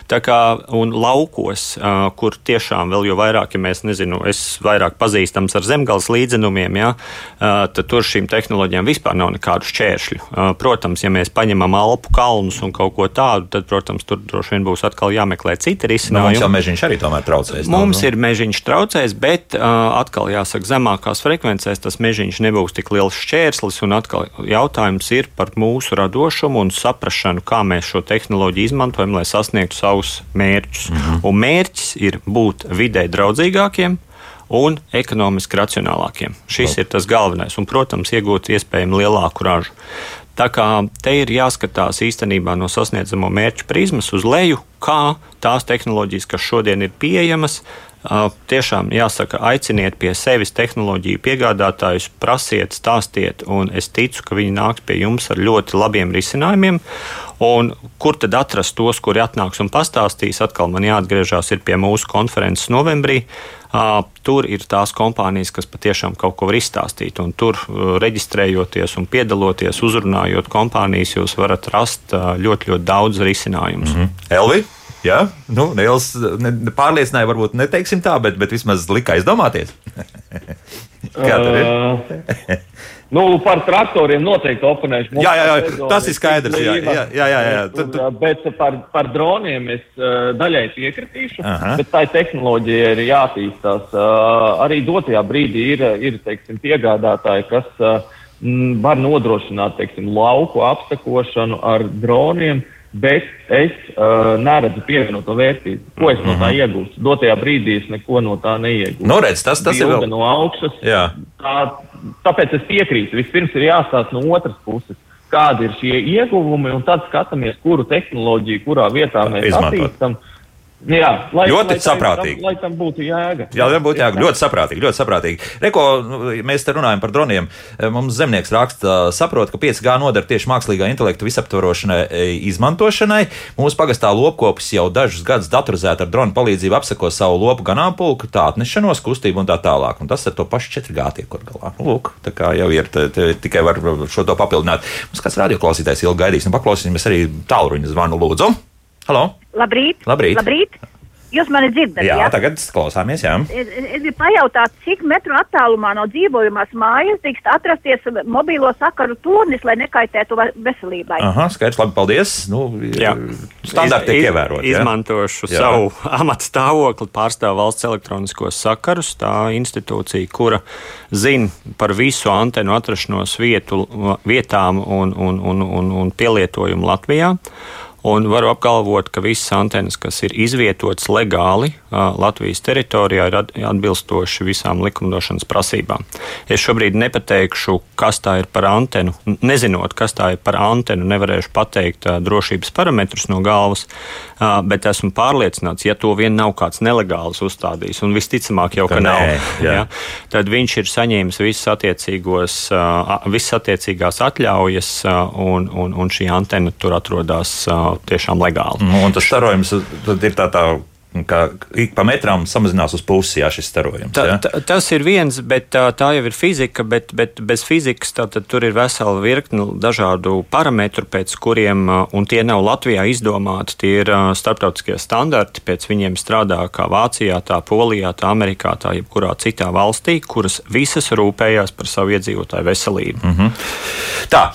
Tā kā un laukos, uh, kur tiešām vēl jo vairāk, ja mēs nezinu, es vairāk pazīstams ar zemgales līdzenumiem, ja, uh, tad tur šīm tehnoloģijām vispār nav nekādu šķēršļu. Uh, protams, ja mēs paņemam Alpu kalnus un kaut ko tādu, tad, protams, tur droši vien būs atkal jāmeklē citi risinājumi. Nu, mums jau mežiņš arī tomēr traucēs. Mums no, nu? ir mežiņš traucēs, bet uh, atkal jāsaka, zemākās frekvencēs tas mežiņš nebūs tik liels šķērslis, un atkal jautājums ir par mūsu radošumu un saprāšanu, kā mēs šo tehnoloģiju izmantojam, lai sasniegtu savus mērķus. -hmm. Un mērķis ir būt vidē draudzīgākiem un ekonomiski racionālākiem. Šis ir tas galvenais, un, protams, iegūt iespējami lielāku ražu. Tā kā te ir jāskatās īstenībā no sasniedzamo mērķu prizmas uz leju, kā tās tehnoloģijas, kas šodien ir pieejamas, Tiešām jāsaka, aiciniet pie sevis tehnoloģiju piegādātājus, prasiet, stāstiet, un es ticu, ka viņi nāks pie jums ar ļoti labiem risinājumiem. Un kur tad atrast tos, kuri atnāks un pastāstīs? Atkal man jāatgriežas pie mūsu konferences novembrī. Uh, tur ir tās kompānijas, kas patiešām kaut ko var izstāstīt. Tur, uh, reģistrējoties un piedaloties, uzrunājot kompānijas, jūs varat rast uh, ļoti, ļoti daudz risinājumus. Mm -hmm. Elvi? Jā, nu, Nils ne, pārliecināja, varbūt neteiksim tā, bet, bet vismaz lika aizdomāties. Kā tev ir? Uh, nu, par traktoriem noteikti oponēšu. Jā, jā, jā, tas ir skaidrs. Jā, jā, jā, jā, jā. Tur, tu... Bet par, par droniem es uh, daļai piekritīšu, Aha. bet tā tehnoloģija ir jātīstās. Uh, arī dotajā brīdī ir, ir teiksim, piegādātāji, kas uh, var nodrošināt teiksim, lauku apsakošanu ar droniem bet es uh, neredzu pievienoto vērtību. Ko es no tā mhm. iegūstu? Dotajā brīdī es neko no tā neiegūstu. Nu, redz, tas, tas Bilde ir vēl... no augšas. Jā. Tā, tāpēc es piekrītu. Vispirms ir jāstāsta no otras puses, kādi ir šie ieguvumi, un tad skatāmies, kuru tehnoloģiju, kurā vietā mēs Izmantot. attīstam. Jā, lai, ļoti lai saprātīgi. Tam, lai tam būtu jēga. Jā, lai būtu jēga. Ļoti saprātīgi. Ļoti saprātīgi. Reko, nu, mēs te runājam par droniem. Mums zemnieks raksta, saprot, ka 5G noder tieši mākslīgā intelekta visaptvarošanai e, izmantošanai. Mūsu pagastā lopkopis jau dažus gadus datorizēti ar dronu palīdzību apseko savu lopu ganāmpulku, tā atnešanos, kustību un tā tālāk. Un tas ar to pašu 4G tiek kaut galā. Nu, lūk, tā kā jau ir, te, te, tikai var šo to papildināt. Mums kāds radioklausītājs ilgi gaidīs. Nu, paklausīsimies arī tālruņa zvanu lūdzu. Halo! Labrīt! Labrīt! Labrīt. Jūs mani dzirdat? Jā, jā? tagad klausāmies. Jā. Es, es gribu pajautāt, cik metru attālumā no dzīvojamās mājas drīkst atrasties mobilo sakaru turnis, lai nekaitētu veselībai. Aha, skaidrs, labi, paldies. Nu, jā. Standarti tiek ievēroti. Izmantošu jā. savu amatu stāvokli, pārstāvu valsts elektroniskos sakarus. Tā institūcija, kura zina par visu antenu atrašanos vietu, vietām un, un, un, un, un pielietojumu Latvijā. Un varu apgalvot, ka visas antenas, kas ir izvietotas legāli Latvijas teritorijā, ir atbilstoši visām likumdošanas prasībām. Es šobrīd nepateikšu, kas tā ir par antenu. Nezinot, kas tā ir par antenu, nevarēšu pateikt drošības parametrus no galvas, bet esmu pārliecināts, ja to vien nav kāds nelegāls uzstādījis, un visticamāk jau ka, ka nav, nē, ja, tad viņš ir saņēmis visas, visas attiecīgās atļaujas, un, un, un šī antena tur atrodas tiešām legāli. Nu, un tas starojums ir tā tā ka ik pa metram samazinās uz pusi jā, šis starojums. Ta, ta, tas ir viens, bet tā, tā jau ir fizika, bet, bet bez fizikas tā, tur ir vesela virkne dažādu parametru, pēc kuriem, un tie nav Latvijā izdomāti, tie ir starptautiskie standarti, pēc viņiem strādā kā Vācijā, tā Polijā, tā Amerikā, tā jebkurā citā valstī, kuras visas rūpējās par savu iedzīvotāju veselību. Mm -hmm. Tā.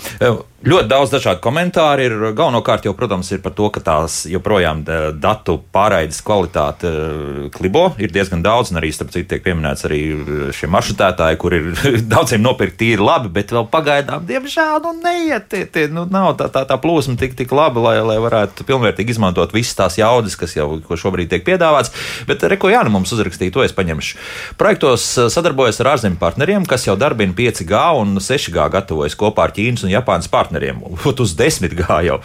Ļoti daudz dažādu komentāru ir. Galvenokārt jau, protams, ir par to, ka tās joprojām datu pārraides kvalitāte eh, klibo ir diezgan daudz, un arī, starp citu, tiek pieminēts arī eh, šie maršrutētāji, kur ir daudziem nopirkti tīri labi, bet vēl pagaidām, diemžēl, nu neiet, tie, tie, nu nav tā, tā, tā plūsma tik, tik laba, lai, lai varētu pilnvērtīgi izmantot visas tās jaudas, kas jau šobrīd tiek piedāvāts. Bet, reko, jā, nu mums uzrakstīja, to es paņemšu. Projektos eh, sadarbojas ar ārzemju partneriem, kas jau darbina 5G un 6G gatavojas kopā ar Ķīnas un Japānas partneriem partneriem, uz desmit gājau.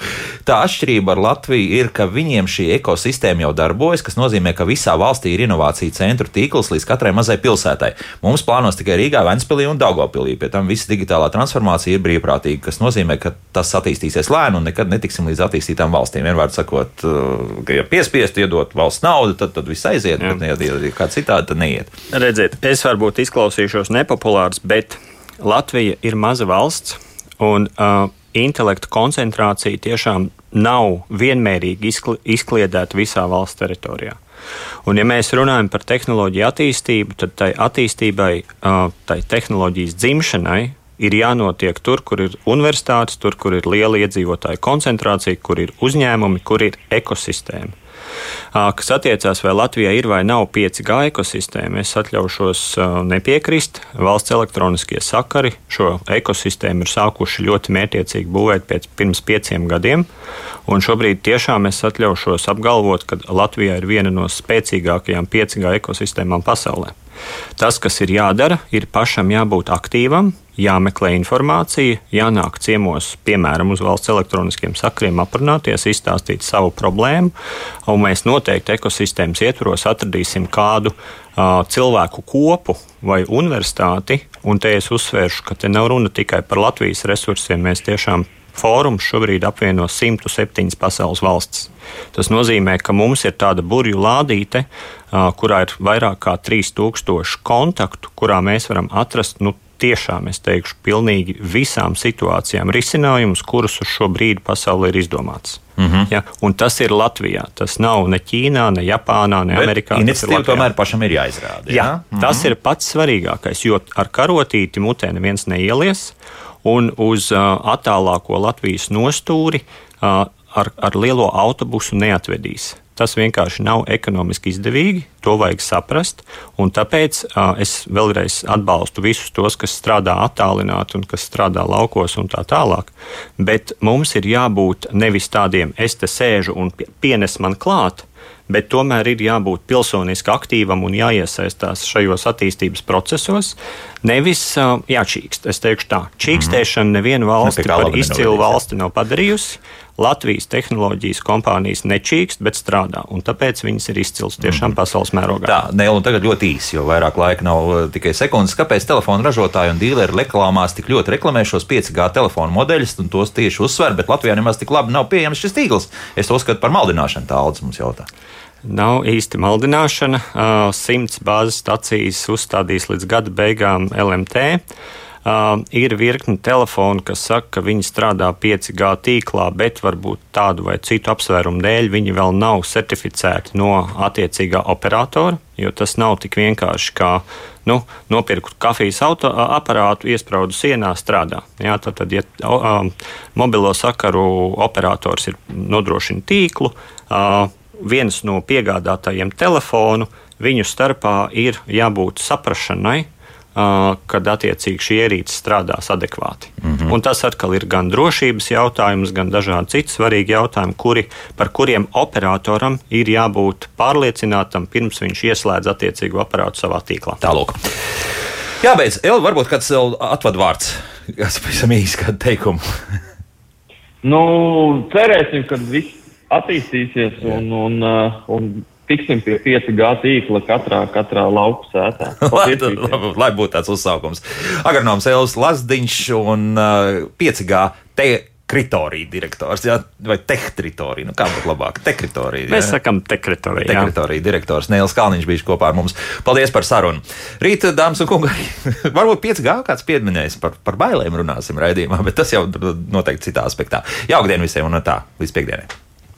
Tā atšķirība ar Latviju ir, ka viņiem šī ekosistēma jau darbojas, kas nozīmē, ka visā valstī ir inovāciju centru tīkls līdz katrai mazai pilsētai. Mums plānos tikai Rīgā, Ventspīlī un Daugopilī. Pie tam visa digitālā transformācija ir brīvprātīga, kas nozīmē, ka tas attīstīsies lēni un nekad netiksim līdz attīstītām valstīm. Vienmēr sakot, uh, ka ja piespiest iedot valsts naudu, tad, tad viss aiziet, Jā. bet ja, ja kā citādi, tad neiet. Redziet, es varbūt izklausīšos nepopulārs, bet Latvija ir maza valsts Un uh, intelektu koncentrācija tiešām nav vienmērīgi izkliedēta visā valsts teritorijā. Un, ja mēs runājam par tehnoloģiju attīstību, tad tai attīstībai, uh, tai tehnoloģijas dzimšanai ir jānotiek tur, kur ir universitātes, tur, kur ir liela iedzīvotāju koncentrācija, kur ir uzņēmumi, kur ir ekosistēma kas attiecās, vai Latvijā ir vai nav 5G ekosistēma. Es atļaušos nepiekrist. Valsts elektroniskie sakari šo ekosistēmu ir sākuši ļoti mērķiecīgi būvēt pēc pirms pieciem gadiem. Un šobrīd tiešām es atļaušos apgalvot, ka Latvijā ir viena no spēcīgākajām 5G ekosistēmām pasaulē. Tas, kas ir jādara, ir pašam jābūt aktīvam, jāmeklē informācija, jānāk ciemos, piemēram, uz valsts elektroniskiem sakriem, aprunāties, izstāstīt savu problēmu, un mēs noteikti ekosistēmas ietvaros atradīsim kādu uh, cilvēku kopu vai universitāti, un te es uzsvēršu, ka te nav runa tikai par Latvijas resursiem, mēs tiešām Fórums šobrīd apvieno 107 pasaules valstis. Tas nozīmē, ka mums ir tāda burbuļu lādīte, kurā ir vairāk kā 3000 kontaktu, kurā mēs varam atrast nu, tiešām, es teikšu, pilnīgi visām situācijām risinājumus, kurus uz šo brīdi pasaulē ir izdomāts. Mm -hmm. ja, un tas ir Latvijā. Tas nav ne Ķīnā, ne Japānā, ne Bet Amerikā. Iniciatīva tomēr pašam ir jāizrāda. Jā, jā mm -hmm. tas ir pats svarīgākais, jo ar karotīti mutē neviens neielies, un uz uh, attālāko Latvijas nostūri uh, ar, ar lielo autobusu neatvedīs. Tas vienkārši nav ekonomiski izdevīgi, to vajag saprast. Tāpēc uh, es vēlreiz atbalstu visus tos, kas strādā attālināti un kas strādā laukos un tā tālāk. Bet mums ir jābūt nevis tādiem, es te sēžu un pienes man klāt, bet tomēr ir jābūt pilsoniski aktīvam un jāiesaistās šajos attīstības procesos. Nevis uh, jāčīkst. Es teikšu tā, čīkstēšana nevienu valsti par izcilu valsti nav padarījusi. Latvijas tehnoloģijas kompānijas nečīkst, bet strādā. Tāpēc viņas ir izcils tiešām mm. pasaules mērogā. Tā, Nēl, un tagad ļoti īsi, jo vairāk laika nav uh, tikai sekundes. Kāpēc telefonu ražotāji un dīleri reklāmās tik ļoti reklamē šos 5G telefonu modeļus un tos tieši uzsver, bet Latvijā nemaz tik labi nav pieejams šis tīkls? Es to uzskatu par maldināšanu, tā Aldis mums jautā. Nav īsti maldināšana. Simts bāzes stacijas uzstādīs līdz gada beigām LMT. Ir virkni telefonu, kas saka, ka viņi strādā 5G tīklā, bet varbūt tādu vai citu apsvērumu dēļ viņi vēl nav certificēti no attiecīgā operatora. Jo tas nav tik vienkārši kā nu, nopirkt kafijas auto, aparātu, iesprādu sienā, strādā. Jā, tad, tad, ja uh, mobilo sakaru operators ir nodrošina tīklu, uh, viens no piegādātājiem telefonu, viņu starpā ir jābūt saprašanai, kad attiecīgi šī ierīce strādās adekvāti. Mm -hmm. Un tas atkal ir gan drošības jautājums, gan dažādi citi svarīgi jautājumi, kuri, par kuriem operatoram ir jābūt pārliecinātam pirms viņš ieslēdz attiecīgo aparātu savā tīklā. Tālāk. Jābeidz, Elva, varbūt kāds vēl atvadvārds, kas pavisam īsi kādu teikumu. nu, cerēsim, ka viss attīstīsies un, un, un, un tiksim pie 5G tīkla katrā, katrā lauku sētā. lai, lai būtu tāds uzsaukums. Agronoms Elvis Lazdiņš un uh, 5G te kritorija direktors, jā, vai tehtritorija. Nu, kā būtu labāk? Tekritorija. Mēs sakām tekritorija. Tekritorija direktors Nēls Kalniņš bija kopā ar mums. Paldies par sarunu. Rīt, dāmas un kungi, varbūt 5G kāds pieminēs par, par bailēm runāsim raidījumā, bet tas jau noteikti citā aspektā. Jauktdien visiem un tā līdz piekdienai.